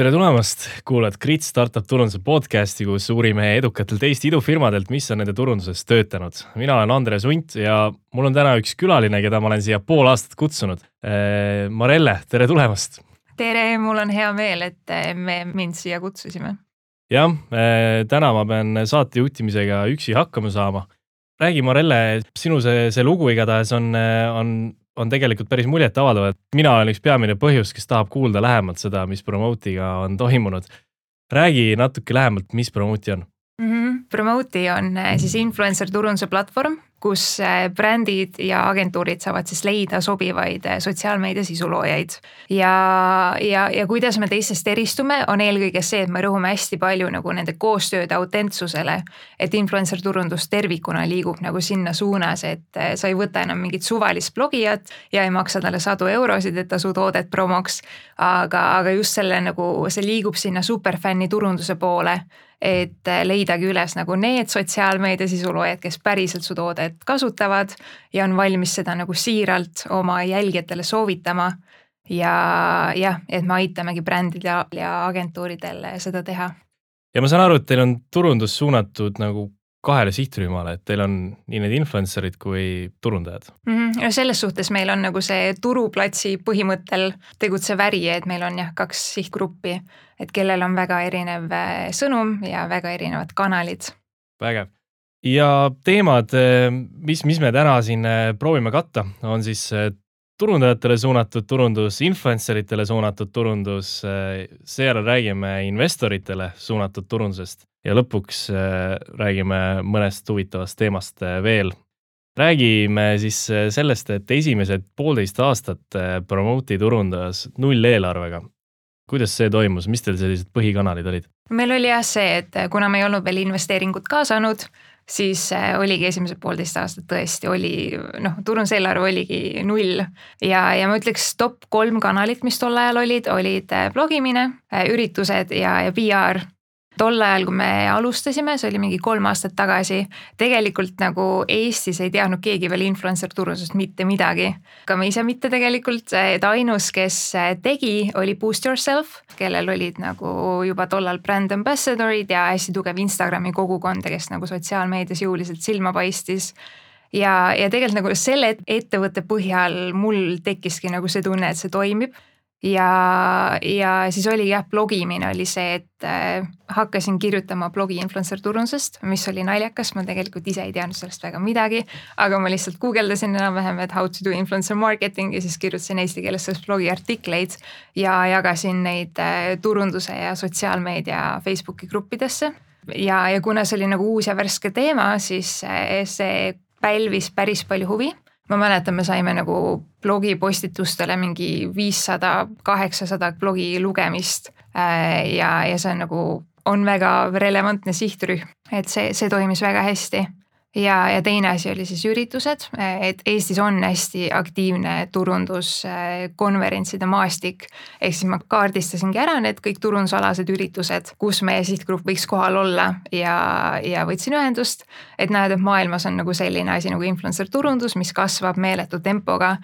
tere tulemast, kuulad Grit Startup turunduse podcasti, kus uurime edukatelt Eesti idufirmadelt, mis on nende turunduses töötanud. mina olen Andres Unt ja mul on täna üks külaline, keda ma olen siia pool aastat kutsunud. Marelle, tere tulemast. tere, mul on hea meel, et me mind siia kutsusime. jah, eh, täna ma pean saate juhtimisega üksi hakkama saama. räägi, Marelle, sinu see, see lugu igatahes on, on on tegelikult päris muljetavaldav, et mina olen üks peamine põhjus, kes tahab kuulda lähemalt seda, mis Promote'iga on toimunud. räägi natuke lähemalt, mis Promote on mm? -hmm. Promote'i on eh, siis influencer turunduse platvorm, kus äh, brändid ja agentuurid saavad siis leida sobivaid äh, sotsiaalmeedia sisuloojaid. ja, ja, ja kuidas me teistest eristume, on eelkõige see, et me rõhume hästi palju nagu nende koostööde autentsusele. et influencer turundus tervikuna liigub nagu sinna suunas, et äh, sa ei võta enam mingit suvalist blogijat ja ei maksa talle sadu eurosid, et ta su toodet promoks. aga, aga just selle nagu, see liigub sinna superfänni turunduse poole et leidagi üles nagu need sotsiaalmeedia sisuloojad, kes päriselt su toodet kasutavad ja on valmis seda nagu siiralt oma jälgijatele soovitama. ja jah, et me aitamegi brändidel ja, agentuuridel seda teha. ja ma saan aru, et teil on turundus suunatud nagu kahele sihtrühmale, et teil on nii need influencer'id kui turundajad mm. -hmm. no selles suhtes meil on nagu see turuplatsi põhimõttel tegutsev äri, et meil on jah, kaks sihtgruppi, et kellel on väga erinev äh, sõnum ja väga erinevad kanalid. vägev ja teemad, äh, mis, mis me täna siin äh, proovime katta, on siis turundajatele suunatud turundus, influencer itele suunatud turundus, seejärel räägime investoritele suunatud turundusest ja lõpuks äh, räägime mõnest huvitavast teemast äh, veel. räägime siis äh, sellest, et esimesed poolteist aastat Promote'i turundas nulleelarvega. kuidas see toimus, mis teil sellised põhikanalid olid? meil oli jah see, et kuna me ei olnud veel investeeringut kaasanud, siis oligi esimesed poolteist aastat tõesti oli noh, turunduseelarve oligi null ja, ja ma ütleks top kolm kanalit, mis tol ajal olid, olid blogimine, üritused ja, ja PR tol ajal, kui me alustasime, see oli mingi kolm aastat tagasi, tegelikult nagu Eestis ei teadnud keegi veel influencer turundusest mitte midagi. ka me ise mitte tegelikult, et ainus, kes tegi, oli Boost Yourself, kellel olid nagu juba tollal brand ambassador'id ja hästi tugev Instagrami kogukond, kes nagu sotsiaalmeedias jõuliselt silma paistis ja, ja tegelikult nagu selle ettevõtte põhjal mul tekkiski nagu see tunne, et see toimib ja, ja siis oli jah, blogimine oli see, et äh, hakkasin kirjutama blogi influencer turundusest, mis oli naljakas, ma tegelikult ise ei teadnud sellest väga midagi. aga ma lihtsalt guugeldasin enam-vähem, et how to do influencer marketing ja siis kirjutasin eesti keeles sellest blogi artikleid. ja jagasin neid äh, turunduse ja sotsiaalmeedia Facebooki gruppidesse. ja, ja kuna see oli nagu uus ja värske teema, siis äh, see pälvis päris palju huvi ma mäletan, me saime nagu blogipostitustele mingi viissada, kaheksasada blogi lugemist. Äh, ja, ja see on nagu, on väga relevantne sihtrühm, et see, see toimis väga hästi ja, ja teine asi oli siis üritused, et Eestis on hästi aktiivne turunduskonverentside maastik. ehk siis ma kaardistasingi ära need kõik turundusalased üritused, kus meie sihtgrupp võiks kohal olla ja, ja võtsin ühendust. et näed, et maailmas on nagu selline asi nagu influencer turundus, mis kasvab meeletu tempoga.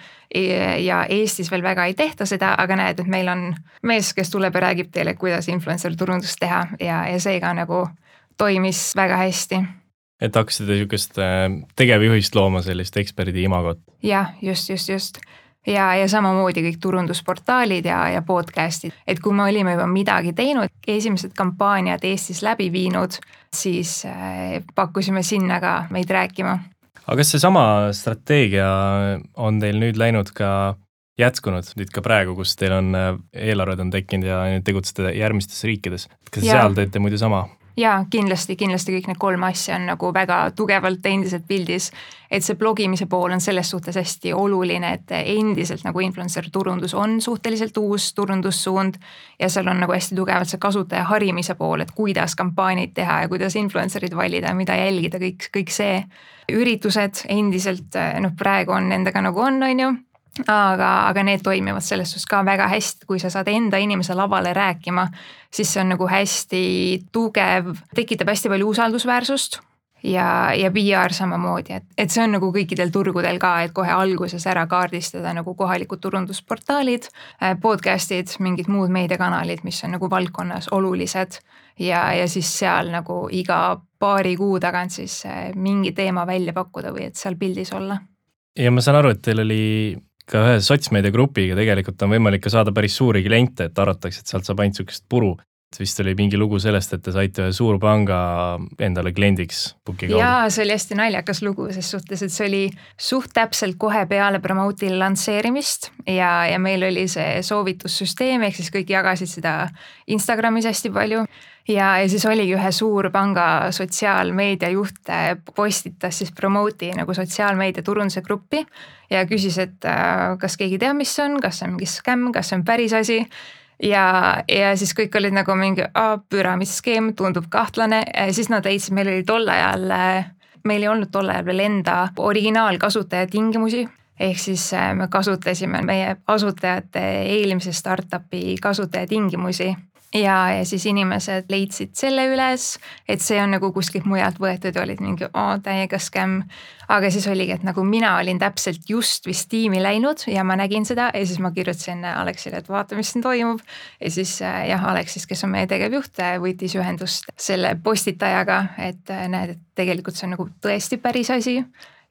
ja Eestis veel väga ei tehta seda, aga näed, et meil on mees, kes tuleb ja räägib teile, kuidas influencer turundust teha ja, ja seega nagu toimis väga hästi et hakkasite niisugust äh, tegevjuhist looma, sellist eksperdi imagot? jah, just, just, just ja, ja samamoodi kõik turundusportaalid ja, ja podcast'id, et kui me olime juba midagi teinud, esimesed kampaaniad Eestis läbi viinud, siis äh, pakkusime sinna ka meid rääkima. aga kas seesama strateegia on teil nüüd läinud ka jätkunud nüüd ka praegu, kus teil on äh, eelarved on tekkinud ja tegutsete järgmistes riikides, kas ja. seal teete muidu sama? Jaa, kindlasti, kindlasti kõik need kolm asja on nagu väga tugevalt endiselt pildis. et see blogimise pool on selles suhtes hästi oluline, et endiselt nagu influencer turundus on suhteliselt uus turundussuund. ja seal on nagu hästi tugevalt see kasutaja harimise pool, et kuidas kampaaniaid teha ja kuidas influencer'id valida mida jälgida, kõik, kõik see. üritused endiselt noh, praegu on nendega nagu on, on ju aga, aga need toimivad selles suhtes ka väga hästi, kui sa saad enda inimese lavale rääkima, siis see on nagu hästi tugev, tekitab hästi palju usaldusväärsust ja, ja PR samamoodi, et, et see on nagu kõikidel turgudel ka, et kohe alguses ära kaardistada nagu kohalikud turundusportaalid, äh, podcast'id, mingid muud meediakanalid, mis on nagu valdkonnas olulised. ja, ja siis seal nagu iga paari kuu tagant siis äh, mingi teema välja pakkuda või et seal pildis olla. ja ma saan aru, et teil oli ka ühe sotsmeediagrupiga tegelikult on võimalik ka saada päris suuri kliente, et arvatakse, et sealt saab ainult niisugust puru vist oli mingi lugu sellest, et te saite ühe suurpanga endale kliendiks Booki kaudu. jaa, see oli hästi naljakas lugu ses suhtes, et see oli suht täpselt kohe peale Promote'i lansseerimist ja, ja meil oli see soovitussüsteem, ehk siis kõik jagasid seda Instagramis hästi palju ja, ja siis oligi ühe suurpanga sotsiaalmeedia juht postitas siis Promote'i nagu sotsiaalmeedia turunduse gruppi ja küsis, et äh, kas keegi teab, mis see on, kas see on mingi skämm, kas see on päris asi. Ja, ja siis kõik olid nagu mingi püramiidskeem, tundub kahtlane, siis nad leidsid, meil oli tol ajal, meil ei olnud tol ajal veel enda originaalkasutaja tingimusi ehk siis äh, me kasutasime meie asutajate eelmise startup'i kasutajatingimusi ja, ja siis inimesed leidsid selle üles, et see on nagu kuskilt mujalt võetud ja olid mingi oo täiega skämm. aga siis oligi, et nagu mina olin täpselt just vist tiimi läinud ja ma nägin seda ja siis ma kirjutasin Aleksile, et vaata, mis siin toimub. ja siis äh, jah, Aleksis, kes on meie tegevjuht, äh, võttis ühendust selle postitajaga, et äh, näed, et tegelikult see on nagu tõesti päris asi.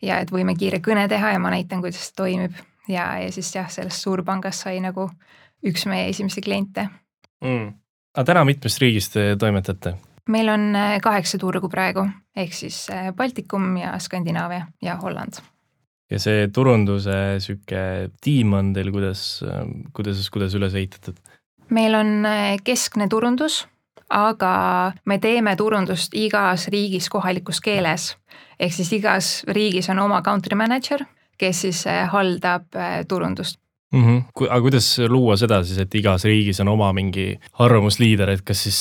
ja et võime kiire kõne teha ja ma näitan, kuidas see toimib ja, ja siis jah, sellest suurpangast sai nagu üks meie esimesi kliente mm aga täna mitmest riigist te toimetate? meil on äh, kaheksa turgu praegu, ehk siis äh, Baltikum ja Skandinaavia ja Holland. ja see turunduse sihuke tiim on teil kuidas, kuidas, kuidas üles ehitatud? meil on äh, keskne turundus, aga me teeme turundust igas riigis kohalikus keeles. ehk siis igas riigis on oma country manager, kes siis haldab turundust mm. -hmm. aga kuidas luua seda siis, et igas riigis on oma mingi arvamusliider, et kas siis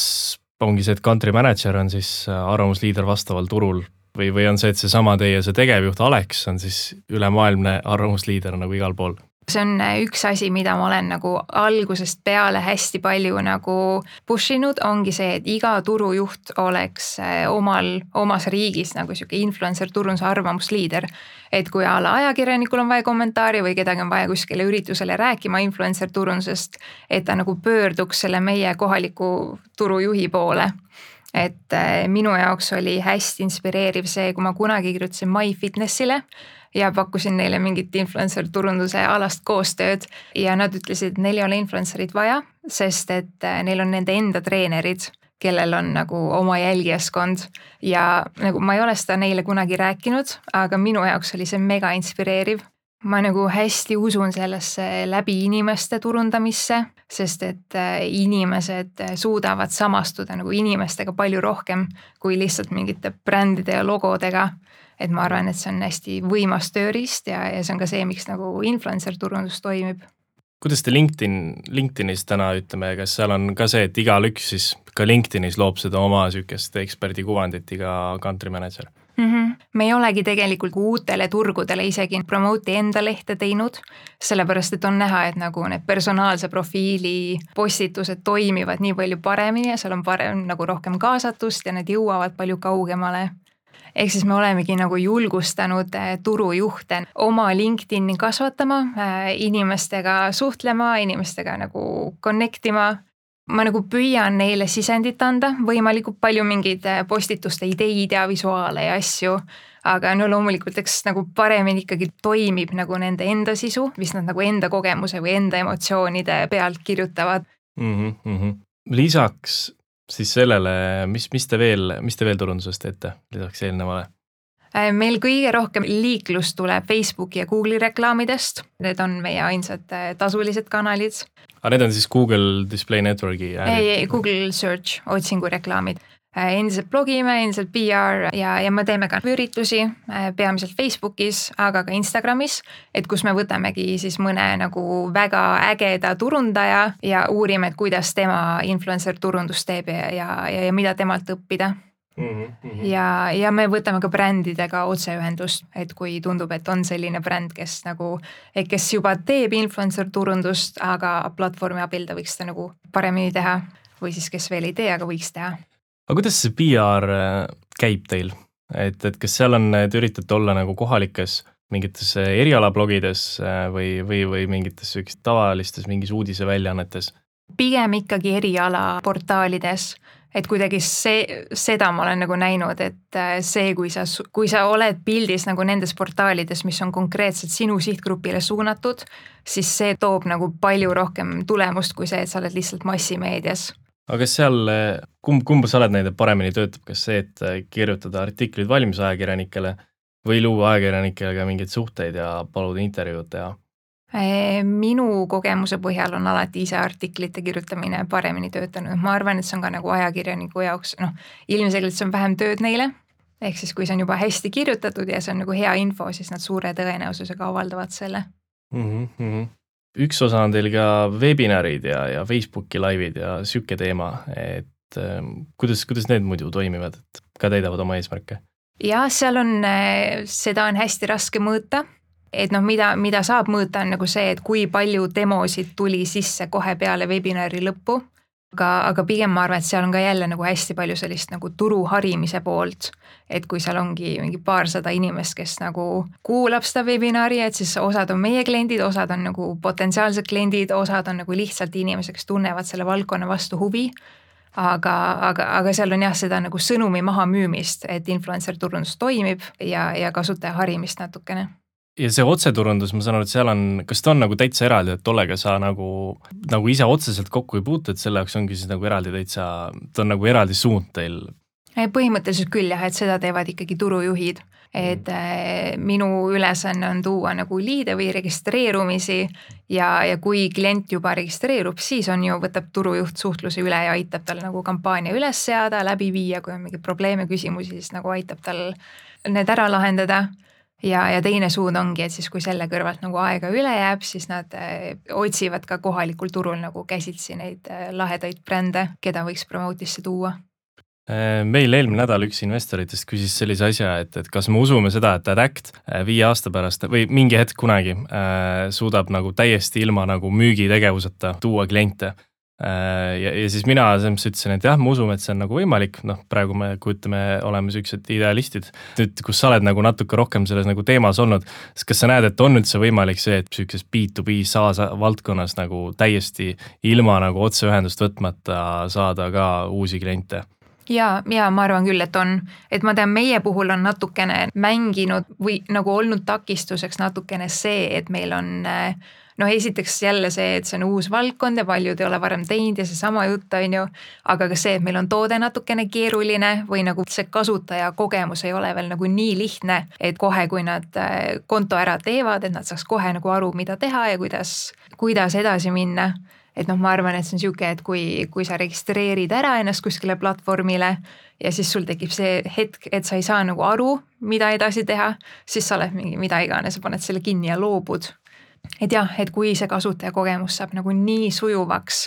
ongi see, et country manager on siis äh, arvamusliider vastaval turul või, või on see, et seesama teie see tegevjuht Alex on siis ülemaailmne arvamusliider nagu igal pool? See on äh, üks asi, mida ma olen nagu algusest peale hästi palju nagu push inud, ongi see, et iga turujuht oleks äh, omal, omas riigis nagu sihuke influencer turunduse arvamusliider. et kui a la ajakirjanikul on vaja kommentaari või kedagi on vaja kuskile üritusele rääkima influencer turundusest, et ta nagu pöörduks selle meie kohaliku turujuhi poole et äh, minu jaoks oli hästi inspireeriv see, kui ma kunagi kirjutasin MyFitnessile ja pakkusin neile mingit influencer turunduse alast koostööd. Ja nad ütlesid, et neil ei ole influencer'it vaja, sest et äh, neil on nende enda treenerid kellel on nagu oma jälgijaskond. Ja nagu ma ei ole seda neile kunagi rääkinud, aga minu jaoks oli see mega inspireeriv. ma nagu hästi usun sellesse läbi inimeste turundamisse, sest et äh, inimesed suudavad samastuda nagu inimestega palju rohkem kui lihtsalt mingite brändide ja logodega et ma arvan, et see on hästi võimas tööriist ja, ja see on ka see, miks nagu influencer turundus toimib. kuidas te LinkedIn, LinkedInis täna ütleme, kas seal on ka see, et igalüks siis ka LinkedInis loob seda oma sihukest eksperdikuvandit, iga country manager? mm. -hmm. me ei olegi tegelikult uutele turgudele isegi promote'i enda lehte teinud, sellepärast et on näha, et nagu need personaalse profiili postitused toimivad nii palju paremini ja seal on parem nagu rohkem kaasatust ja need jõuavad palju kaugemale ehk siis me olemegi nagu julgustanud eh, turujuhte oma LinkedIn'i kasvatama, eh, inimestega suhtlema, inimestega nagu connect ima ma nagu püüan neile sisendit anda, võimalikult palju mingeid eh, postituste ideid ja visuaale ja asju. aga no loomulikult, eks nagu paremini ikkagi toimib nagu nende enda sisu, mis nad nagu enda kogemuse või enda emotsioonide pealt kirjutavad mm. -hmm. lisaks siis sellele, mis, mis te veel, mis te veel turunduses teete lisaks eelnevale? Äh, meil kõige rohkem liiklust tuleb Facebooki ja Google'i reklaamidest, need on meie ainsad äh, tasulised kanalid. aga need on siis Google Display Networki? ei, ei Google Search otsingureklaamid endiselt blogime, endiselt PR ja, ja me teeme ka üritusi äh, peamiselt Facebookis, aga ka Instagramis. et kus me võtamegi siis mõne nagu väga ägeda turundaja ja uurime, et kuidas tema influencer turundust teeb ja, ja, ja, ja mida temalt õppida Mm -hmm. ja, ja me võtame ka brändidega otseühendust, et kui tundub, et on selline bränd, kes nagu, kes juba teeb influencer turundust, aga platvormi abil ta võiks seda nagu paremini teha või siis kes veel ei tee, aga võiks teha aga kuidas see PR äh, käib teil? et, et kas seal on, te üritate olla nagu kohalikes mingites erialablogides või, või, või mingites siukestes tavalistes mingis uudiseväljaannetes? pigem ikkagi erialaportaalides, et kuidagi see, seda ma olen nagu näinud, et äh, see, kui sa, kui sa oled pildis nagu nendes portaalides, mis on konkreetselt sinu sihtgrupile suunatud, siis see toob nagu palju rohkem tulemust kui see, et sa oled lihtsalt massimeedias aga kas seal, kumb, kumba sa oled näinud, et paremini töötab, kas see, et kirjutada artiklid valmisajakirjanikele või luua ajakirjanikega mingeid suhteid ja paluda intervjuud teha? minu kogemuse põhjal on alati ise artiklite kirjutamine paremini töötanud, ma arvan, et see on ka nagu ajakirjaniku jaoks, noh, ilmselgelt see on vähem tööd neile, ehk siis kui see on juba hästi kirjutatud ja see on nagu hea info, siis nad suure tõenäosusega avaldavad selle mm. -hmm. Üks osa on teil ka webinarid ja, ja Facebooki laivid ja sihuke teema, et äh, kuidas, kuidas need muidu toimivad, et ka täidavad oma eesmärke? jah, seal on, äh, seda on hästi raske mõõta. et noh, mida, mida saab mõõta, on nagu see, et kui palju demosid tuli sisse kohe peale webinari lõppu. Aga, aga pigem ma arvan, et seal on ka jälle nagu hästi palju sellist nagu turu harimise poolt. et kui seal ongi mingi paarsada inimest, kes nagu kuulab seda webinari, et siis osad on meie kliendid, osad on nagu potentsiaalsed kliendid, osad on nagu lihtsalt inimesed, kes tunnevad selle valdkonna vastu huvi aga, aga, aga seal on jah, seda nagu sõnumi mahamüümist, et influencer turundus toimib ja, ja kasutaja harimist natukene ja see otseturundus, ma saan aru, et seal on, kas ta on nagu täitsa eraldi, et tollega sa nagu, nagu ise otseselt kokku ei puutu, et selle jaoks ongi siis nagu eraldi täitsa, ta on nagu eraldi suund teil? põhimõtteliselt küll jah, et seda teevad ikkagi turujuhid et äh, minu ülesanne on tuua nagu liide või registreerumisi ja, ja kui klient juba registreerub, siis on ju, võtab turujuht suhtluse üle ja aitab tal nagu kampaania üles seada, läbi viia, kui on mingeid probleeme, küsimusi, siis nagu aitab tal need ära lahendada ja, ja teine suund ongi, et siis, kui selle kõrvalt nagu aega üle jääb, siis nad äh, otsivad ka kohalikul turul nagu käsitsi neid äh, lahedaid brände, keda võiks Promote'isse tuua Äh, meil eelmine nädal üks investoritest küsis sellise asja, et, et kas me usume seda, et Adact viie aasta pärast või mingi hetk kunagi äh, suudab nagu täiesti ilma nagu müügitegevuseta tuua kliente. Ja, ja siis mina selles mõttes ütlesin, et jah, me usume, et see on nagu võimalik, noh, praegu me kujutame, oleme siuksed idealistid. nüüd, kus sa oled nagu natuke rohkem selles nagu teemas olnud, siis kas sa näed, et on üldse võimalik see, et sihukeses B2B SaaS valdkonnas nagu täiesti ilma nagu otseühendust võtmata saada ka uusi kliente? ja, ja ma arvan küll, et on, et ma tean, meie puhul on natukene mänginud või nagu olnud takistuseks natukene see, et meil on noh, esiteks jälle see, et see on uus valdkond ja paljud ei ole varem teinud ja seesama jutt, on ju. aga ka see, et meil on toode natukene keeruline või nagu see kasutaja kogemus ei ole veel nagu nii lihtne, et kohe, kui nad äh, konto ära teevad, et nad saaks kohe nagu aru, mida teha ja kuidas, kuidas edasi minna et noh, ma arvan, et see on niisugune, et kui, kui sa registreerid ära ennast kuskile platvormile ja siis sul tekib see hetk, et sa ei saa nagu aru, mida edasi teha, siis sa oled mingi mida iganes, paned selle kinni ja loobud. Et jah, et kui see kasutajakogemus saab nagu nii sujuvaks,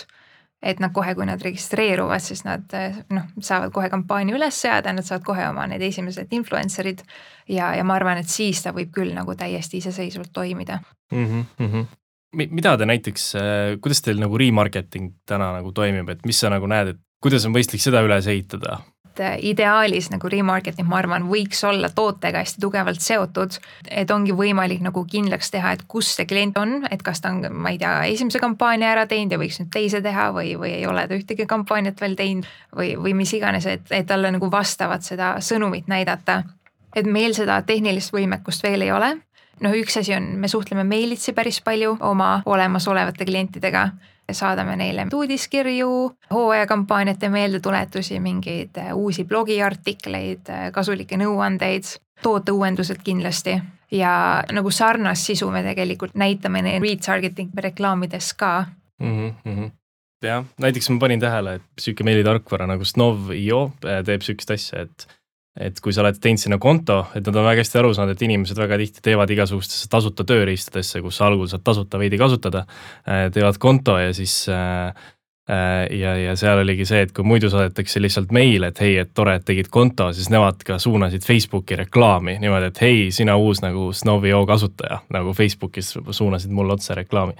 et nad kohe, kui nad registreeruvad, siis nad noh, saavad kohe kampaania üles seada, nad saavad kohe oma need esimesed influencer'id ja, ja ma arvan, et siis ta võib küll nagu täiesti iseseisvalt toimida mm. -hmm mida te näiteks, äh, kuidas teil nagu remarketing täna nagu toimib, et mis sa nagu näed, et kuidas on mõistlik seda üles ehitada? Äh, ideaalis nagu remarketing, ma arvan, võiks olla tootega hästi tugevalt seotud, et ongi võimalik nagu kindlaks teha, et kus see klient on, et kas ta on, ma ei tea, esimese kampaania ära teinud ja võiks nüüd teise teha või, või ei ole ta ühtegi kampaaniat veel teinud või, või mis iganes, et, et talle nagu vastavat seda sõnumit näidata. et meil seda tehnilist võimekust veel ei ole. Noh, üks asi on, me suhtleme meilitsi päris palju oma olemasolevate klientidega, saadame neile uudiskirju, hooajakampaaniate meeldetuletusi, mingeid äh, uusi blogiartikleid, äh, kasulikke nõuandeid, tooteuuendused kindlasti ja nagu sarnast sisu me tegelikult näitame retargeting reklaamides ka mm. -hmm jah, näiteks ma panin tähele, et sihuke meilitarkvara nagu Snov.io äh, teeb sihukest asja, et et kui sa oled teinud sinna konto, et nad on väga hästi aru saanud, et inimesed väga tihti teevad igasugustesse tasuta tööriistadesse, kus algul saad tasuta veidi kasutada, äh, teevad konto ja siis äh, äh, ja, ja seal oligi see, et kui muidu saadetakse lihtsalt meil, et hei, et tore, et tegid konto, siis nemad ka suunasid Facebooki reklaami niimoodi, et hei, sina uus nagu Snow.io kasutaja nagu Facebookis suunasid mulle otse reklaami.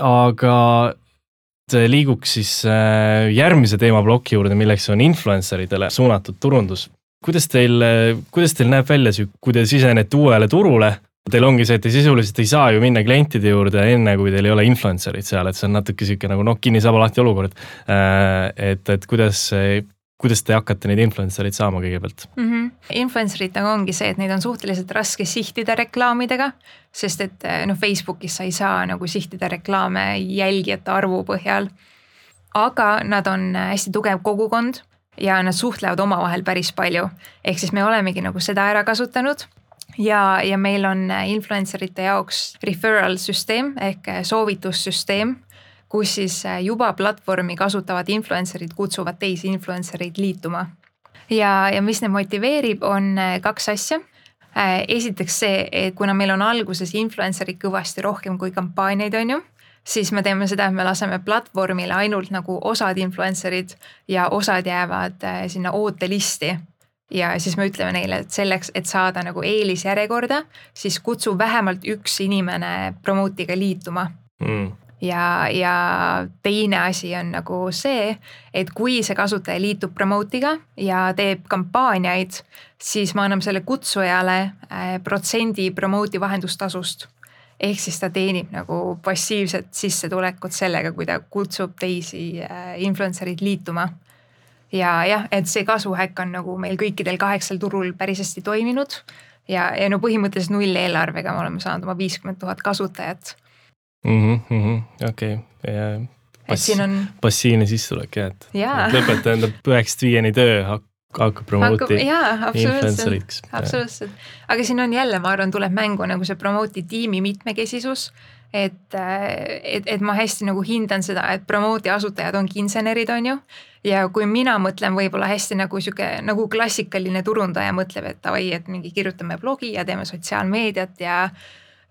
aga liiguks siis järgmise teemaploki juurde, milleks on influencer idele suunatud turundus kuidas teil, kuidas teil näeb välja sihuke, kui te sisenete uuele turule, Teil ongi see, et te sisuliselt ei saa ju minna klientide juurde enne, kui teil ei ole influencer'id seal, et see on natuke sihuke nagu noh, kinni saba lahti olukord. Äh, et, et kuidas, kuidas te hakkate neid influencer eid saama kõigepealt mm? -hmm. Influencer itega ongi see, et neid on suhteliselt raske sihtida reklaamidega, sest et noh, Facebookis sa ei saa nagu sihtida reklaame jälgijate arvu põhjal. aga nad on hästi tugev kogukond ja nad suhtlevad omavahel päris palju. ehk siis me olemegi nagu seda ära kasutanud ja, ja meil on influencer ite jaoks referral süsteem ehk soovitussüsteem, kus siis juba platvormi kasutavad influencer'id kutsuvad teisi influencer eid liituma. ja, ja mis neid motiveerib, on kaks asja esiteks see, kuna meil on alguses influencer'id kõvasti rohkem kui kampaaniaid, on ju siis me teeme seda, et me laseme platvormile ainult nagu osad influencer'id ja osad jäävad sinna ootelisti. ja siis me ütleme neile, et selleks, et saada nagu eelisjärjekorda, siis kutsu vähemalt üks inimene Promote'iga liituma mm ja, ja teine asi on nagu see, et kui see kasutaja liitub Promote'iga ja teeb kampaaniaid, siis me anname selle kutsujale äh, protsendi Promote'i vahendustasust ehk siis ta teenib nagu passiivset sissetulekut sellega, kui ta kutsub teisi äh, influencer eid liituma. ja jah, et see kasuhäkk on nagu meil kõikidel kaheksal turul päris hästi toiminud ja, ja no põhimõtteliselt nulleelarvega me oleme saanud oma viiskümmend tuhat kasutajat. Okei ja pass, on... passiivne sissetulek jah, et lõpeta enda üheksast viieni töö, hakkab promote'i influencer'iks. absoluutselt, aga siin on jälle, ma arvan, tuleb mängu nagu see promote'i tiimi mitmekesisus. et, et, et ma hästi nagu hindan seda, et promote'i asutajad ongi insenerid, on ju. ja kui mina mõtlen võib-olla hästi nagu sihuke nagu klassikaline turundaja mõtleb, et davai, et mingi kirjutame blogi ja teeme sotsiaalmeediat ja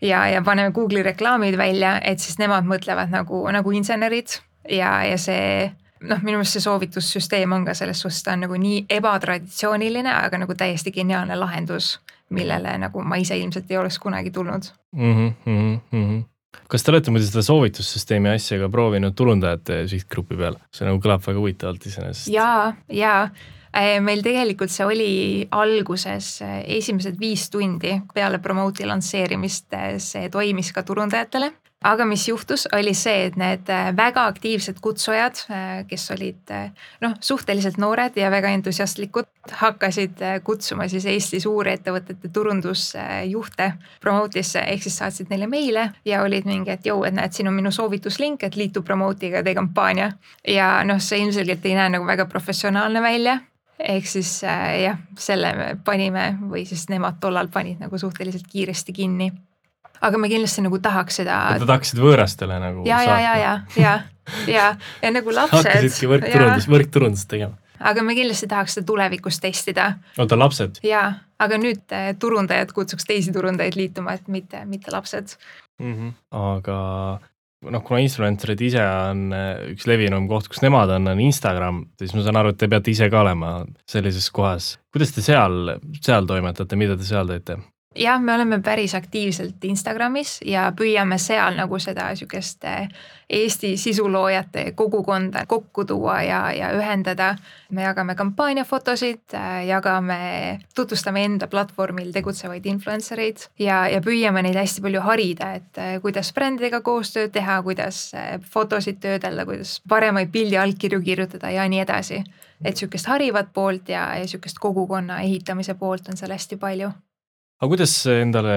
ja, ja paneme Google'i reklaamid välja, et siis nemad mõtlevad nagu, nagu insenerid ja, ja see noh, minu meelest see soovitussüsteem on ka selles suhtes, ta on nagu nii ebatraditsiooniline, aga nagu täiesti geniaalne lahendus, millele nagu ma ise ilmselt ei oleks kunagi tulnud mm. -hmm, mm -hmm. kas te olete muidu seda soovitussüsteemi asja ka proovinud turundajate sihtgrupi peal, see nagu kõlab väga huvitavalt iseenesest. ja, ja meil tegelikult see oli alguses äh, esimesed viis tundi peale Promote'i lansseerimist, äh, see toimis ka turundajatele aga mis juhtus, oli see, et need äh, väga aktiivsed kutsujad, äh, kes olid äh, noh, suhteliselt noored ja väga entusiastlikud, hakkasid kutsuma siis Eesti suurettevõtete turundusjuhte Promote'isse ehk siis saatsid neile meile ja olid mingi, et jõu, et näed, siin on minu soovituslink, et liitu Promote'iga, tee kampaania. ja noh, see ilmselgelt ei näe nagu väga professionaalne välja ehk siis jah, selle me panime või siis nemad tollal panid nagu suhteliselt kiiresti kinni aga me kindlasti nagu tahaks seda. Te tahaksite võõrastele nagu. ja, ja, ja, ja, ja, ja, ja nagu lapsed. hakkasidki võrkturundust, võrkturundust tegema. aga me kindlasti tahaks seda tulevikus testida. oota, lapsed? ja, aga nüüd eh, turundajad kutsuks teisi turundajaid liituma, et mitte, mitte lapsed mm. -hmm. aga noh, kuna influencer'id ise on eh, üks levinum koht, kus nemad on, on Instagram, siis ma saan aru, et te peate ise ka olema sellises kohas. kuidas te seal, seal toimetate, mida te seal teete? Jah, me oleme päris aktiivselt Instagramis ja püüame seal nagu seda sihukest eh, Eesti sisuloojate kogukonda kokku tuua ja, ja ühendada. me jagame kampaaniafotosid, eh, jagame, tutvustame enda platvormil tegutsevaid influencer eid ja, ja püüame neid hästi palju harida, et eh, kuidas brändidega koostööd teha, kuidas fotosid töödelda, kuidas paremaid pildi allkirju kirjutada ja nii edasi. et sihukest harivat poolt ja, ja sihukest kogukonna ehitamise poolt on seal hästi palju aga kuidas endale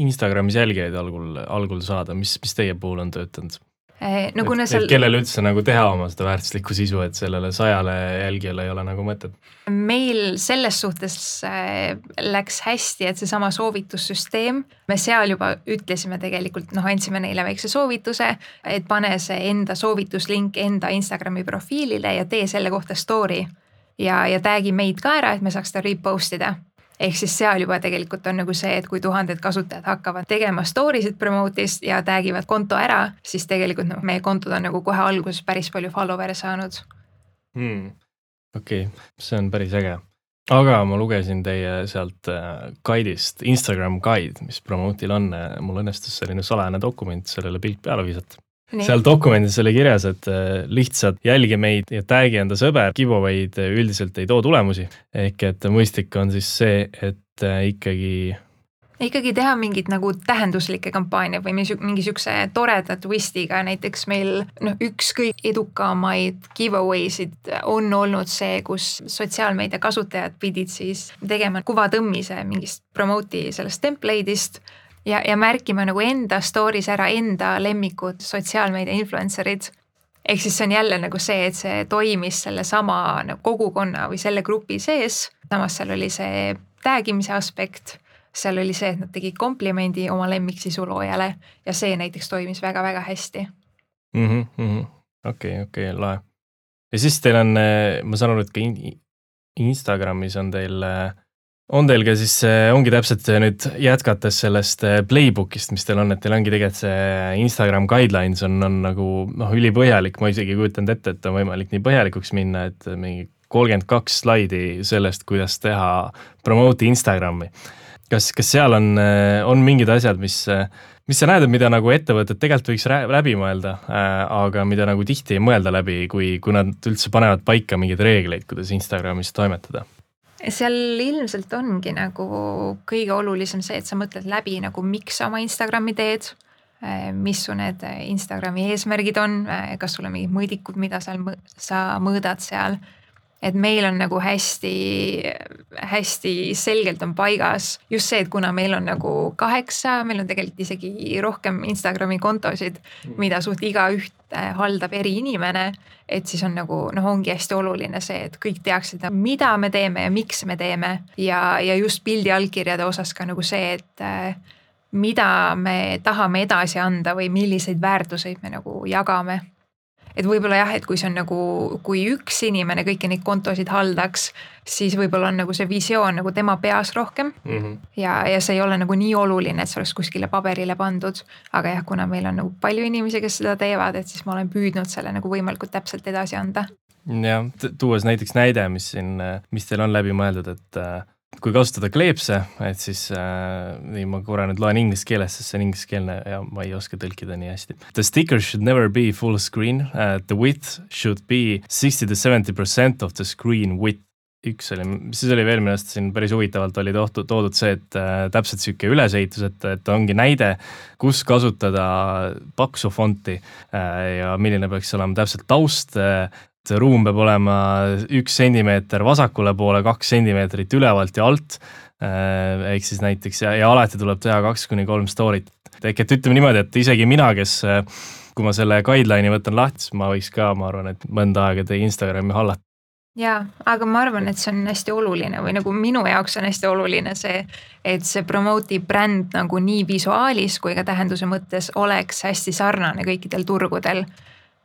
Instagramis jälgijaid algul, algul saada, mis, mis teie puhul on töötanud? Eh, no kuna seal. kellele üldse nagu teha oma seda väärtuslikku sisu, et sellele sajale jälgijale ei ole nagu mõtet? meil selles suhtes eh, läks hästi, et seesama soovitussüsteem, me seal juba ütlesime tegelikult noh, andsime neile väikse soovituse, et pane see enda soovituslink enda Instagrami profiilile ja tee selle kohta story. ja, ja tag'i meid ka ära, et me saaks seda repost ida ehk siis seal juba tegelikult on nagu see, et kui tuhanded kasutajad hakkavad tegema story sid promote'is ja tag ivad konto ära, siis tegelikult noh, meie kontod on nagu kohe alguses päris palju follower'e saanud hmm.. okei okay., see on päris äge aga ma lugesin teie sealt äh, guide'ist, Instagram guide, mis Promote'il on, mul õnnestus selline salajane dokument sellele pilt peale visata. Seal dokumendis oli kirjas, et äh, lihtsalt jälgi meid ja tag'i enda sõber, giveaway'd üldiselt ei too tulemusi. ehk et mõistlik on siis see, et äh, ikkagi ikkagi teha mingit nagu tähenduslikke kampaaniaid või mingi sihukese toreda twist'iga, näiteks meil noh, üks kõige edukamaid giveaway sid on olnud see, kus sotsiaalmeedia kasutajad pidid siis tegema kuvatõmmise mingist promote'i sellest template'ist ja, ja märkima nagu enda story's ära enda lemmikud sotsiaalmeedia influencer'id ehk siis see on jälle nagu see, et see toimis sellesama nagu kogukonna või selle grupi sees, samas seal oli see tag imise aspekt, seal oli see, et nad tegid komplimendi oma lemmiksisu loojale ja see näiteks toimis väga-väga hästi mm. -hmm, okei, okei, lahe. ja siis teil on, ma saan aru, et ka Instagramis on teil äh, on teil ka siis, ongi täpselt nüüd jätkates sellest eh, playbook'ist, mis teil on, et teil ongi tegelikult see Instagram guidelines on, on nagu noh, ülipõhjalik, ma isegi ei kujutanud ette, et on võimalik nii põhjalikuks minna, et mingi kolmkümmend kaks slaidi sellest, kuidas teha promote'i Instagrami. kas, kas seal on, eh, on mingid asjad, mis, mis sa näed, et mida nagu ettevõtted tegelikult võiks läbi mõelda aga mida nagu tihti ei mõelda läbi, kui, kui nad üldse panevad paika mingeid reegleid, kuidas Instagramis toimetada? Seal ilmselt ongi nagu kõige olulisem see, et sa mõtled läbi nagu, miks sa oma Instagrami teed. Eh, mis su need Instagrami eesmärgid on, eh, kas sul on mingid mõõdikud, mida seal sa mõõdad seal et meil on nagu hästi, hästi selgelt on paigas just see, et kuna meil on nagu kaheksa, meil on tegelikult isegi rohkem Instagrami kontosid, mm. mida suht igaüht haldab eri inimene. et siis on nagu noh, ongi hästi oluline see, et kõik teaksid, mida me teeme ja miks me teeme ja, ja just pildi allkirjade osas ka nagu see, et mida me tahame edasi anda või milliseid väärtuseid me nagu jagame et võib-olla jah, et kui see on nagu, kui üks inimene kõiki neid kontosid haldaks, siis võib-olla on nagu see visioon nagu tema peas rohkem mm. -hmm. ja, ja see ei ole nagu nii oluline, et see oleks kuskile paberile pandud. aga jah, kuna meil on nagu palju inimesi, kes seda teevad, et siis ma olen püüdnud selle nagu võimalikult täpselt edasi anda. jah, tuues näiteks näide, mis siin, mis teil on läbi mõeldud, et kui kasutada kleepse, et siis äh, nii ma korra nüüd loen inglise keeles, sest see on ingliskeelne ja ma ei oska tõlkida nii hästi. The sticker should never be full screen uh,, the width should be sixty to seventy percent of the screen width üks oli, siis oli veel minu arust siin päris huvitavalt oli toodud, toodud see, et äh, täpselt sihuke ülesehitus, et, et ongi näide, kus kasutada paksu fonti äh, ja milline peaks olema täpselt taust äh,, et ruum peab olema üks sentimeeter vasakule poole, kaks sentimeetrit ülevalt ja alt. Äh, ehk siis näiteks ja, ja alati tuleb teha kaks kuni kolm story't. ehk et ütleme niimoodi, et isegi mina, kes kui ma selle guideline'i võtan lahti, siis ma võiks ka, ma arvan, et mõnda aega teie Instagrami hallata jaa, aga ma arvan, et see on hästi oluline või nagu minu jaoks on hästi oluline see, et see promote'i bränd nagu nii visuaalis kui ka tähenduse mõttes oleks hästi sarnane kõikidel turgudel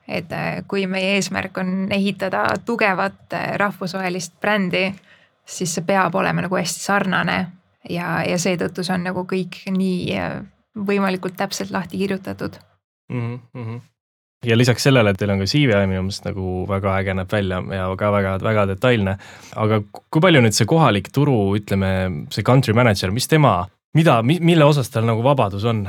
et äh, kui meie eesmärk on ehitada tugevat äh, rahvusvahelist brändi, siis see peab olema nagu hästi sarnane ja, ja seetõttu see on nagu kõik nii äh, võimalikult täpselt lahti kirjutatud mm. -hmm. ja lisaks sellele, et teil on ka CV minu meelest nagu väga äge näeb välja ja ka väga-väga detailne. aga kui palju nüüd see kohalik turu, ütleme see country manager, mis tema, mida, mille osas tal nagu vabadus on?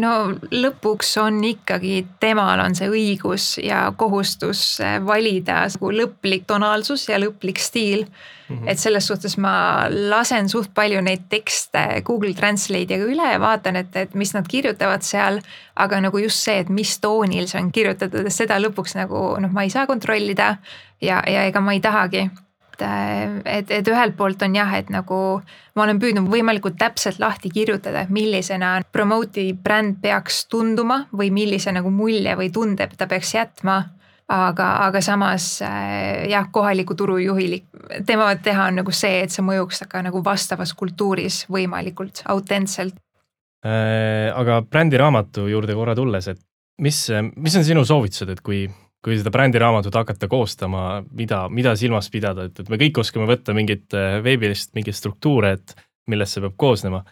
No lõpuks on ikkagi, temal on see õigus ja kohustus eh, valida nagu lõplik tonaalsus ja lõplik stiil mm. -hmm. et selles suhtes ma lasen suht palju neid tekste Google Translate'iga üle ja vaatan, et, et mis nad kirjutavad seal. aga nagu just see, et mis toonil see on kirjutatud, seda lõpuks nagu noh, ma ei saa kontrollida ja, ja ega ma ei tahagi et, et ühelt poolt on jah, et nagu ma olen püüdnud võimalikult täpselt lahti kirjutada, et millisena promote'i bränd peaks tunduma või millise nagu mulje või tunde ta peaks jätma. aga, aga samas äh, jah, kohaliku turujuhil, tema teha on nagu see, et see mõjuks ka nagu vastavas kultuuris võimalikult autentselt äh,. aga brändiraamatu juurde korra tulles, et mis, mis on sinu soovitused, et kui kui seda brändiramatut hakata koostama, mida, mida silmas pidada, et, et me kõik oskame võtta mingit äh, veebilist mingeid struktuure, et millest see peab koosnema.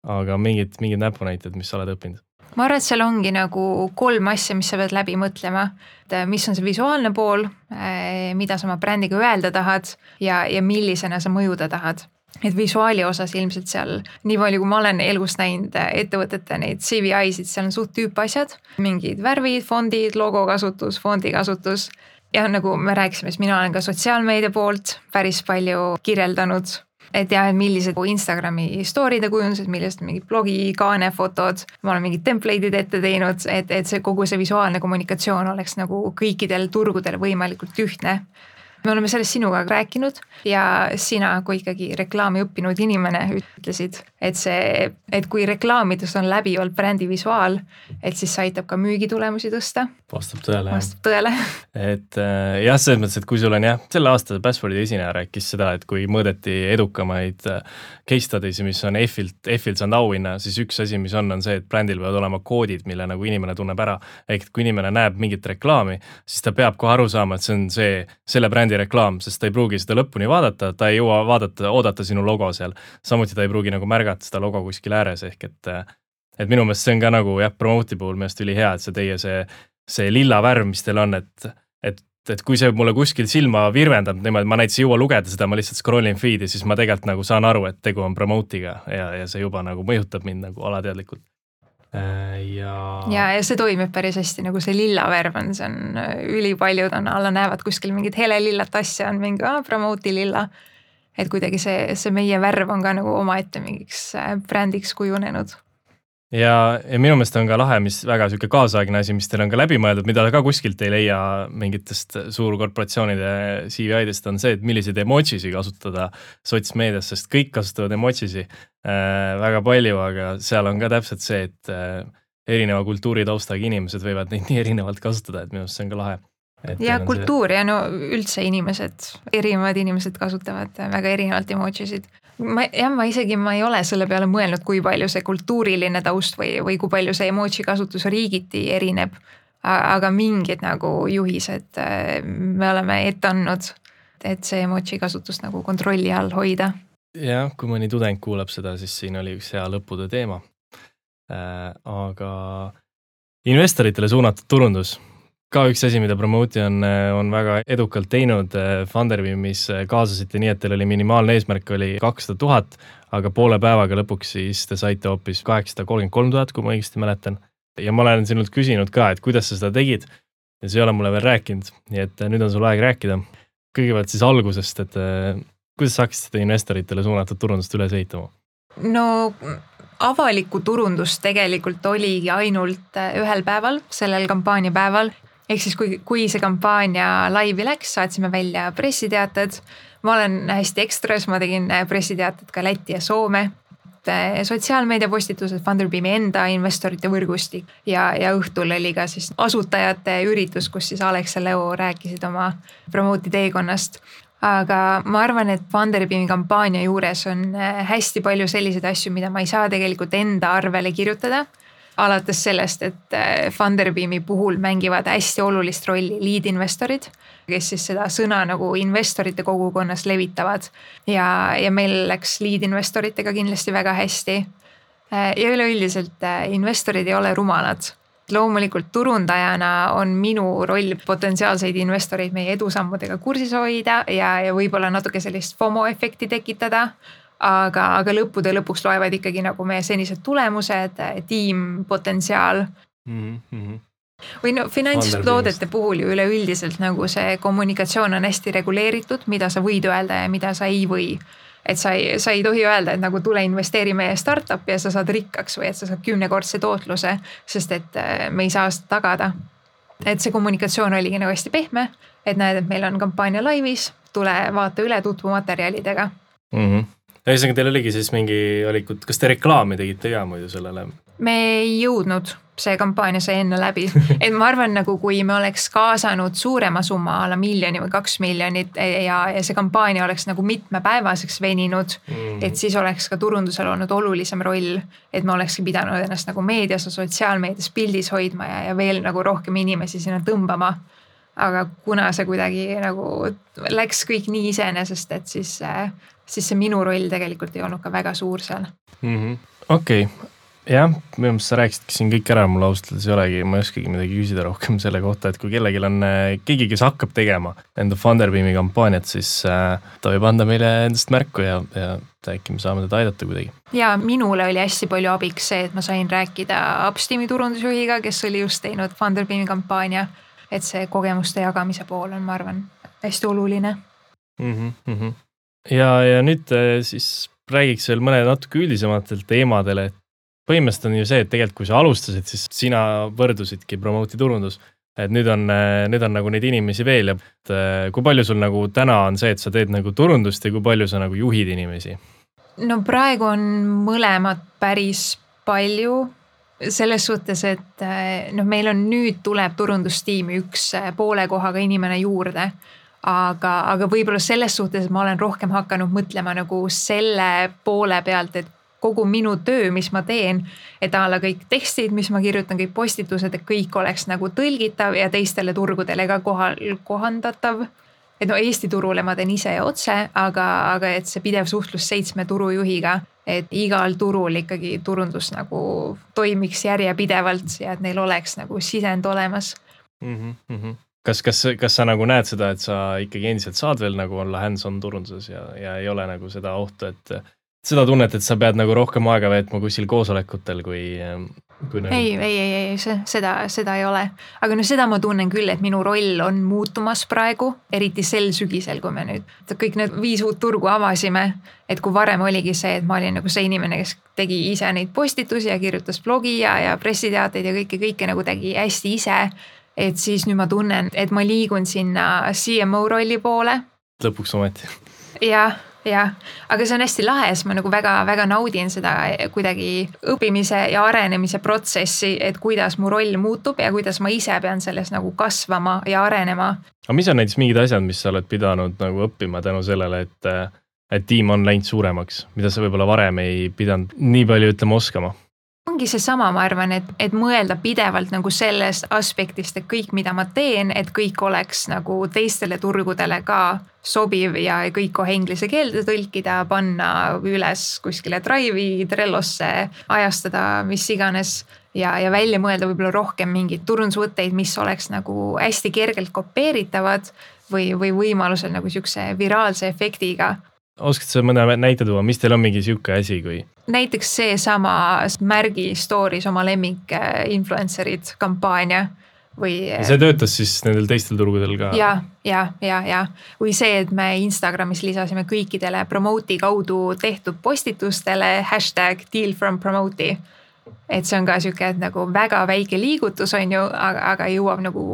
aga mingid, mingid näpunäited, mis sa oled õppinud? ma arvan, et seal ongi nagu kolm asja, mis sa pead läbi mõtlema. et äh, mis on see visuaalne pool, äh, mida sa oma brändiga öelda tahad ja, ja millisena sa mõjuda tahad et visuaali osas ilmselt seal, nii palju kui ma olen elus näinud ettevõtete neid CVI-sid, seal on suht tüüpasjad, mingid värvid, fondid, logo kasutus, fondi kasutus. ja nagu me rääkisime, siis mina olen ka sotsiaalmeedia poolt päris palju kirjeldanud. Et jah, et millised Instagrami story'de kujundused, millised mingid blogi kaanefotod, ma olen mingid template'id ette teinud, et, et see kogu see visuaalne kommunikatsioon oleks nagu kõikidel turgudel võimalikult ühtne me oleme sellest sinuga rääkinud ja sina kui ikkagi reklaami õppinud inimene ütlesid, et see, et kui reklaamides on läbivalt brändi visuaal, et siis see aitab ka müügitulemusi tõsta. vastab tõele. vastab tõele. et äh, jah, selles mõttes, et kui sul on jah, selle aasta Passwordi esineja rääkis seda, et kui mõõdeti edukamaid äh, case study si, mis on F-ilt, F-ilt saanud auhinna, siis üks asi, mis on, on see, et brändil peavad olema koodid, mille nagu inimene tunneb ära. ehk et kui inimene näeb mingit reklaami, siis ta peab kohe aru saama, et see on see, selle brändi brändi reklaam, sest ta ei pruugi seda lõpuni vaadata, ta ei jõua vaadata, oodata sinu logo seal. samuti ta ei pruugi nagu märgata seda logo kuskil ääres, ehk et, et minu meelest see on ka nagu jah, promote'i puhul minu meelest ülihea, et see teie see, see lilla värv, mis teil on, et, et et kui see mulle kuskil silma virvendab niimoodi, ma näiteks ei jõua lugeda seda, ma lihtsalt scroll in feed'i, siis ma tegelikult nagu saan aru, et tegu on promote'iga ja, ja see juba nagu mõjutab mind nagu alateadlikult. Äh, ja. ja, ja see toimib päris hästi, nagu see lilla värv on, see on äh, ülipaljud on alla näevad kuskil mingit helelillat asja on mingi ah, promote'i lilla. et kuidagi see, see meie värv on ka nagu omaette mingiks äh, brändiks kujunenud ja, ja minu meelest on ka lahe, mis väga sihuke kaasaegne asi, mis teil on ka läbi mõeldud, mida ka kuskilt ei leia mingitest suurkorporatsioonide CVI-dest, on see, et milliseid emotsio'si kasutada sotsmeedias, sest kõik kasutavad emotsio'si äh, väga palju, aga seal on ka täpselt see, et äh, erineva kultuuritaustaga inimesed võivad neid nii erinevalt kasutada, et minu arust see on ka lahe. ja kultuur see... ja no üldse inimesed, erinevad inimesed kasutavad väga erinevalt emotsio'sid ma jah, ma isegi, ma ei ole selle peale mõelnud, kui palju see kultuuriline taust või, või kui palju see emoji kasutus riigiti erineb. aga mingid nagu juhised äh, me oleme ette andnud, et see emoji kasutust nagu kontrolli all hoida. jah, kui mõni tudeng kuulab seda, siis siin oli üks hea lõputöö teema äh,. aga investoritele suunatud turundus ka üks asi, mida Promote'i on, on väga edukalt teinud. Funderbeamis kaasasite nii, et teil oli minimaalne eesmärk oli kakssada tuhat, aga poole päevaga lõpuks siis te saite hoopis kaheksasada kolmkümmend kolm tuhat, kui ma õigesti mäletan. ja ma olen sinult küsinud ka, et kuidas sa seda tegid ja sa ei ole mulle veel rääkinud, nii et nüüd on sul aeg rääkida. kõigepealt siis algusest, et kuidas sa hakkasid seda investoritele suunatud turundust üles ehitama? no avalikku turundust tegelikult oligi ainult ühel päeval, sellel kampaaniapäeval ehk siis, kui, kui see kampaania laivi läks, saatsime välja pressiteated. ma olen hästi ekstras, ma tegin pressiteated ka Lätti ja Soome sotsiaalmeedia postitused, Funderbeami enda investorite võrgustik ja, ja õhtul oli ka siis asutajate üritus, kus siis Alex ja Leo rääkisid oma promote'i teekonnast. aga ma arvan, et Funderbeami kampaania juures on hästi palju selliseid asju, mida ma ei saa tegelikult enda arvele kirjutada alates sellest, et äh, Funderbeami puhul mängivad hästi olulist rolli lead investorid, kes siis seda sõna nagu investorite kogukonnas levitavad. ja, ja meil läks lead investoritega kindlasti väga hästi. Äh, ja üleüldiselt äh, investorid ei ole rumalad loomulikult turundajana on minu roll potentsiaalseid investoreid meie edusammudega kursis hoida ja, ja võib-olla natuke sellist FOMO efekti tekitada aga, aga lõppude lõpuks loevad ikkagi nagu meie senised tulemused, tiim, potentsiaal mm. -hmm või no finantstoodete puhul ju üleüldiselt nagu see kommunikatsioon on hästi reguleeritud, mida sa võid öelda ja mida sa ei või. et sa ei, sa ei tohi öelda, et nagu tule investeeri meie startup'i ja sa saad rikkaks või et sa saad kümnekordse tootluse, sest et äh, me ei saa seda tagada. et see kommunikatsioon oligi nagu hästi pehme, et näed, et meil on kampaania laivis, tule vaata üle, tutvu materjalidega mm. -hmm ühesõnaga, teil oligi siis mingi valikud, kas te reklaami tegite ka muidu sellele? me ei jõudnud, see kampaania sai enne läbi, et ma arvan, nagu kui me oleks kaasanud suurema summa a la miljoni või kaks miljonit ja, ja see kampaania oleks nagu mitmepäevaseks veninud mm.. et siis oleks ka turundusel olnud olulisem roll, et me olekski pidanud ennast nagu meedias ja sotsiaalmeedias pildis hoidma ja, ja veel nagu rohkem inimesi sinna tõmbama aga kuna see kuidagi nagu läks kõik nii iseenesest, et siis äh, siis see minu roll tegelikult ei olnud ka väga suur seal -hmm.. okei jah, minu meelest sa rääkisidki siin kõik ära, mul ausalt öeldes ei olegi, ma ei oskagi midagi küsida rohkem selle kohta, et kui kellelgi on keegi, kes hakkab tegema enda Funderbeami kampaaniat, siis äh, ta võib anda meile endast märku ja, ja äkki me saame teda aidata kuidagi. ja minule oli hästi palju abiks see, et ma sain rääkida Upsteami turundusjuhiga, kes oli just teinud Funderbeami kampaania. Et see kogemuste jagamise pool on, ma arvan, hästi oluline mm. -hmm. ja, ja nüüd äh, siis räägiks veel mõne natuke üldisematelt teemadel, et põhimõtteliselt on ju see, et tegelikult kui sa alustasid, siis sina võrdusidki Promote'i turundus. et nüüd on, nüüd on nagu neid inimesi veel ja et kui palju sul nagu täna on see, et sa teed nagu turundust ja kui palju sa nagu juhid inimesi? no praegu on mõlemad päris palju selles suhtes, et noh, meil on nüüd tuleb turundustiimi üks poole kohaga inimene juurde aga, aga võib-olla selles suhtes, ma olen rohkem hakanud mõtlema nagu selle poole pealt, et kogu minu töö, mis ma teen, et a la kõik tekstid, mis ma kirjutan, kõik postitused, et kõik oleks nagu tõlgitav ja teistele turgudele ka kohal, kohandatav. Et no Eesti turule ma teen ise otse, aga, aga et see pidev suhtlus seitsme turujuhiga, et igal turul ikkagi turundus nagu toimiks järjepidevalt ja et neil oleks nagu sisend olemas mm. -hmm kas, kas, kas sa nagu näed seda, et sa ikkagi endiselt saad veel nagu olla hands-on turunduses ja, ja ei ole nagu seda ohtu, et seda tunnet, et sa pead nagu rohkem aega veetma kuskil koosolekutel, kui, nagu.... ei, ei, ei, ei, see, seda, seda ei ole. aga no seda ma tunnen küll, et minu roll on muutumas praegu, eriti sel sügisel, kui me nüüd kõik need viis uut turgu avasime. et kui varem oligi see, et ma olin nagu see inimene, kes tegi ise neid postitusi ja kirjutas blogi ja, ja pressiteateid ja kõike, kõike nagu tegi hästi ise. et siis nüüd ma tunnen, et ma liigun sinna CMO rolli poole. lõpuks ometi. jah jah, aga see on hästi lahe, sest ma nagu väga-väga naudin seda kuidagi õppimise ja arenemise protsessi, et kuidas mu roll muutub ja kuidas ma ise pean selles nagu kasvama ja arenema. aga mis on näiteks mingid asjad, mis sa oled pidanud nagu õppima tänu sellele, et, et tiim on läinud suuremaks, mida sa võib-olla varem ei pidanud nii palju ütlema oskama? Ongi seesama, ma arvan, et, et mõelda pidevalt nagu sellest aspektist, et kõik, mida ma teen, et kõik oleks nagu teistele turgudele ka sobiv ja kõik kohe inglise keelde tõlkida, panna üles kuskile Drive'i, Trellosse, ajastada, mis iganes. ja, ja välja mõelda võib-olla rohkem mingeid turundusvõtteid, mis oleks nagu hästi kergelt kopeeritavad või, või võimalusel nagu sihukese viraalse efektiga oskad sa mõne näite tuua, mis teil on mingi sihuke asi, kui? näiteks seesama Märgi story's oma lemmik äh, influencer'id kampaania või. see töötas siis nendel teistel turgudel ka? ja, ja, ja, ja või see, et me Instagramis lisasime kõikidele Promote'i kaudu tehtud postitustele hashtag deal from Promote'i et see on ka sihuke, et nagu väga väike liigutus on ju, aga, aga jõuab nagu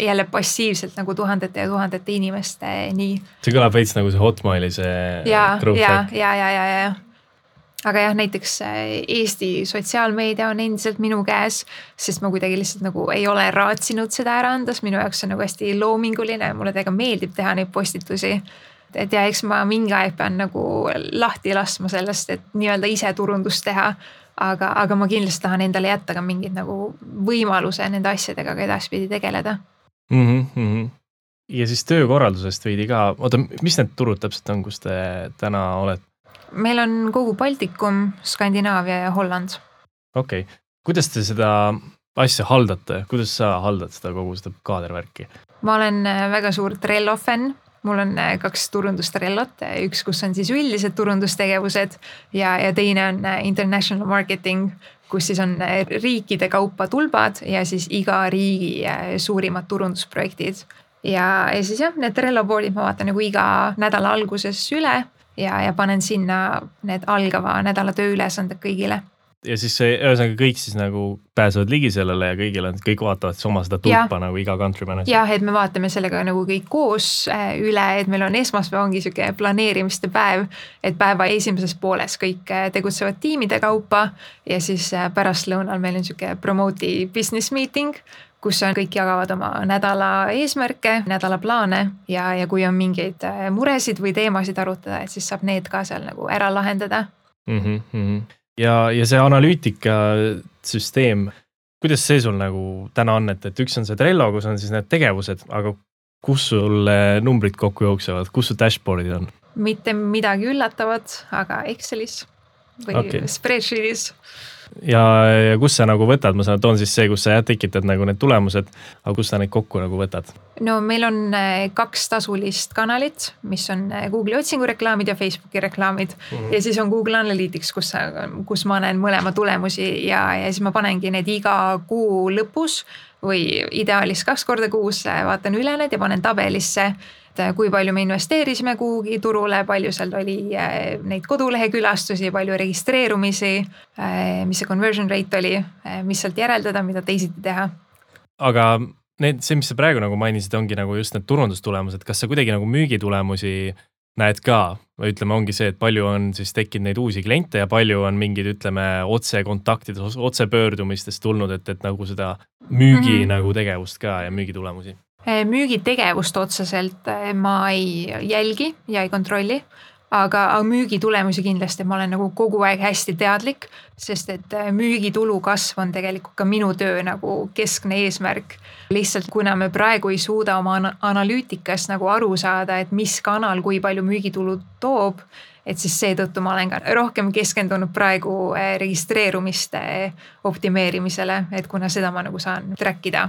jälle passiivselt nagu tuhandete ja tuhandete inimesteni. see kõlab veits nagu see Hotmaili see. ja, ja, ja, ja, ja, ja aga jah, näiteks äh, Eesti sotsiaalmeedia on endiselt minu käes, sest ma kuidagi lihtsalt nagu ei ole raatsinud seda ära anda, sest minu jaoks on nagu hästi loominguline, mulle täiega meeldib teha neid postitusi. et ja eks ma mingi aeg pean nagu lahti laskma sellest, et nii-öelda ise turundust teha aga, aga ma kindlasti tahan endale jätta ka mingid nagu võimaluse nende asjadega ka edaspidi tegeleda mm. -hmm. ja siis töökorraldusest veidi ka, oota, mis need turud täpselt on, kus te täna olete? meil on kogu Baltikum, Skandinaavia ja Holland. okei okay., kuidas te seda asja haldate, kuidas sa haldad seda kogu seda kaadervärki? ma olen väga suur Trello fänn mul on äh, kaks turundustrellot, üks, kus on siis üldised turundustegevused ja, ja teine on äh, international marketing, kus siis on äh, riikide kaupa tulbad ja siis iga riigi suurimad turundusprojektid. ja, ja siis jah, need Trello board'id ma vaatan nagu iga nädala alguses üle ja, ja panen sinna need algava nädala tööülesanded kõigile ja siis see, ühesõnaga kõik siis nagu pääsevad ligi sellele ja kõigil on, kõik vaatavad siis oma seda tulpa nagu iga country manager. jah, et me vaatame sellega nagu kõik koos äh, üle, et meil on esmaspäev ongi sihuke planeerimiste päev. et päeva esimeses pooles kõik äh, tegutsevad tiimide kaupa ja siis äh, pärastlõunal meil on sihuke promote'i business meeting kus on, kõik jagavad oma nädala eesmärke, nädala plaane ja, ja kui on mingeid muresid või teemasid arutada, et siis saab need ka seal nagu ära lahendada mm. -hmm ja, ja see analüütikasüsteem, kuidas see sul nagu täna on, et, et üks on see Trello, kus on siis need tegevused, aga kus sul numbrid kokku jooksevad, kus su dashboard'id on? mitte midagi üllatavat, aga Excelis või okay. spreadsheet'is ja, ja kus sa nagu võtad, ma saan, toon siis see, kus sa jah, tekitad nagu need tulemused, aga kus sa neid kokku nagu võtad? no meil on eh, kaks tasulist kanalit, mis on eh, Google'i otsingureklaamid ja Facebooki reklaamid mm. -hmm. ja siis on Google Analytics, kus sa, kus ma näen mõlema tulemusi ja, ja siis ma panengi need iga kuu lõpus või ideaalis kaks korda kuus vaatan üle need ja panen tabelisse et äh, kui palju me investeerisime kuhugi turule, palju seal oli äh, neid kodulehe külastusi, palju registreerumisi, äh, mis see conversion rate oli, mis sealt järeldada, mida teisiti teha. aga need, see, mis sa praegu nagu mainisid, ongi nagu just need turundustulemused, kas sa kuidagi nagu müügitulemusi näed ka või ütleme, ongi see, et palju on siis tekkinud neid uusi kliente ja palju on mingeid, ütleme, otsekontaktides, otsepöördumistest tulnud, et, et nagu seda müügi mm -hmm. nagu tegevust ka ja müügitulemusi Eh, müügitegevust otseselt eh, ma ei jälgi ja ei kontrolli aga, aga müügitulemusi kindlasti ma olen nagu kogu aeg hästi teadlik, sest et eh, müügitulu kasv on tegelikult ka minu töö nagu keskne eesmärk. lihtsalt kuna me praegu ei suuda oma analüütikas nagu aru saada, et mis kanal kui palju müügitulu toob, et siis seetõttu ma olen ka rohkem keskendunud praegu registreerumiste optimeerimisele, et kuna seda ma nagu saan track ida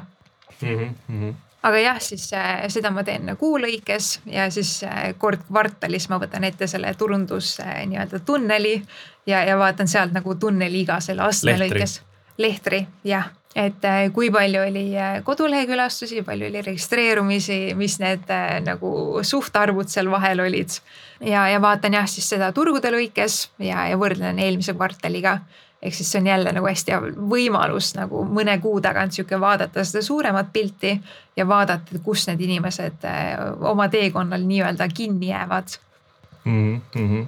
mm. -hmm aga jah, siis äh, seda ma teen kuu lõikes ja siis äh, kord kvartalis ma võtan ette selle turundus äh, nii-öelda tunneli ja, ja vaatan sealt nagu tunneli iga selle astme lõikes. lehtri, jah, et kui palju oli kodulehekülastusi, palju oli registreerumisi, mis need nagu suhtarvud seal vahel olid. ja, ja vaatan jah, siis seda turgude lõikes ja, ja võrdlen eelmise kvartaliga ehk siis see on jälle nagu hästi hea võimalus nagu mõne kuu tagant sihuke vaadata seda suuremat pilti ja vaadata, kus need inimesed eh, oma teekonnal nii-öelda kinni jäävad mm. -hmm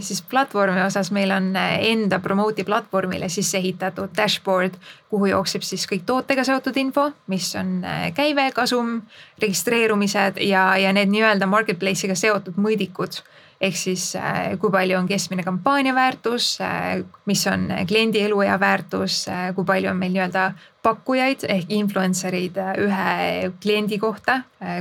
siis platvormi osas meil on eh, enda Promote'i platvormile sisse ehitatud dashboard, kuhu jookseb siis kõik tootega seotud info, mis on käive, kasum, registreerumised ja, ja need nii-öelda marketplace'iga seotud mõõdikud ehk siis äh, kui palju on keskmine kampaania väärtus, äh, mis on kliendi eluea väärtus, äh, kui palju on meil nii-öelda pakkujaid ehk influencer eid ühe kliendi kohta,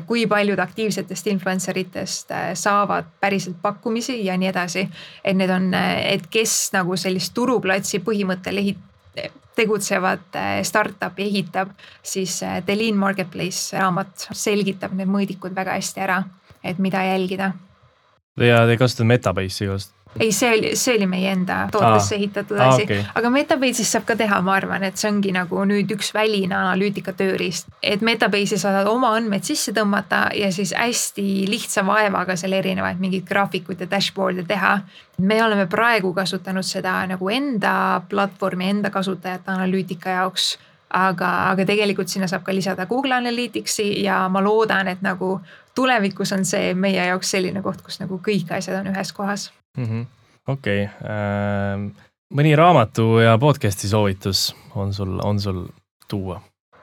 kui paljud aktiivsetest influencer itest saavad päriselt pakkumisi ja nii edasi. et need on, et kes nagu sellist turuplatsi põhimõttel ehit-, tegutsevat startup'i ehitab, siis The Lean Marketplace raamat selgitab need mõõdikud väga hästi ära, et mida jälgida ja te kasutate Metabase'i just? ei, see oli, see oli meie enda tootesse ehitatud asi okay., aga Metabase'is saab ka teha, ma arvan, et see ongi nagu nüüd üks väline analüütika tööriist. et Metabase'i saad oma andmeid sisse tõmmata ja siis hästi lihtsa vaevaga seal erinevaid mingeid graafikuid ja dashboard'e teha. me oleme praegu kasutanud seda nagu enda platvormi, enda kasutajate analüütika jaoks aga, aga tegelikult sinna saab ka lisada Google Analyticsi ja ma loodan, et nagu tulevikus on see meie jaoks selline koht, kus nagu kõik asjad on ühes kohas. -hmm.. okei ähm,, mõni raamatu ja podcast'i soovitus on sul, on sul tuua?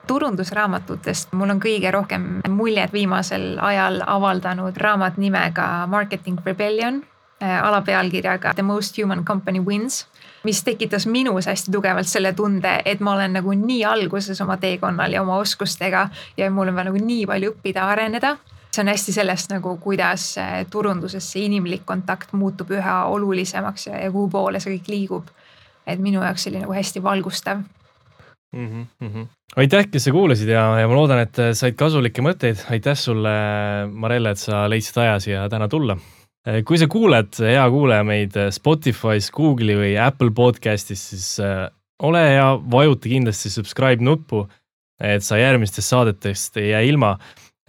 turundusraamatutest. Mul on kõige rohkem muljet viimasel ajal avaldanud raamat nimega Marketing Rebellion äh, alapealkirjaga The most human company wins mis tekitas minus hästi tugevalt selle tunde, et ma olen nagu nii alguses oma teekonnal ja oma oskustega ja mul on veel nagu nii palju õppida, areneda see on hästi sellest nagu, kuidas turunduses see inimlik kontakt muutub üha olulisemaks ja, ja kuhu poole see kõik liigub. et minu jaoks see oli nagu hästi valgustav mm. -hmm. aitäh, kes sa kuulasid ja, ja ma loodan, et said kasulikke mõtteid. aitäh sulle, Marelle, et sa leidsid aja siia täna tulla. Kui sa kuuled, hea kuulaja, meid Spotify's, Google'i või Apple podcast'is, siis äh, ole hea, vajuta kindlasti subscribe nuppu, et sa järgmistest saadetest ei jää ilma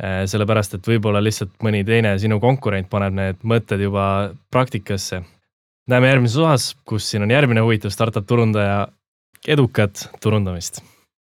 Äh, sellepärast, et võib-olla lihtsalt mõni teine sinu konkurent paneb need mõtted juba praktikasse. näeme järgmises osas, kus siin on järgmine huvitav startup turundaja. edukat turundamist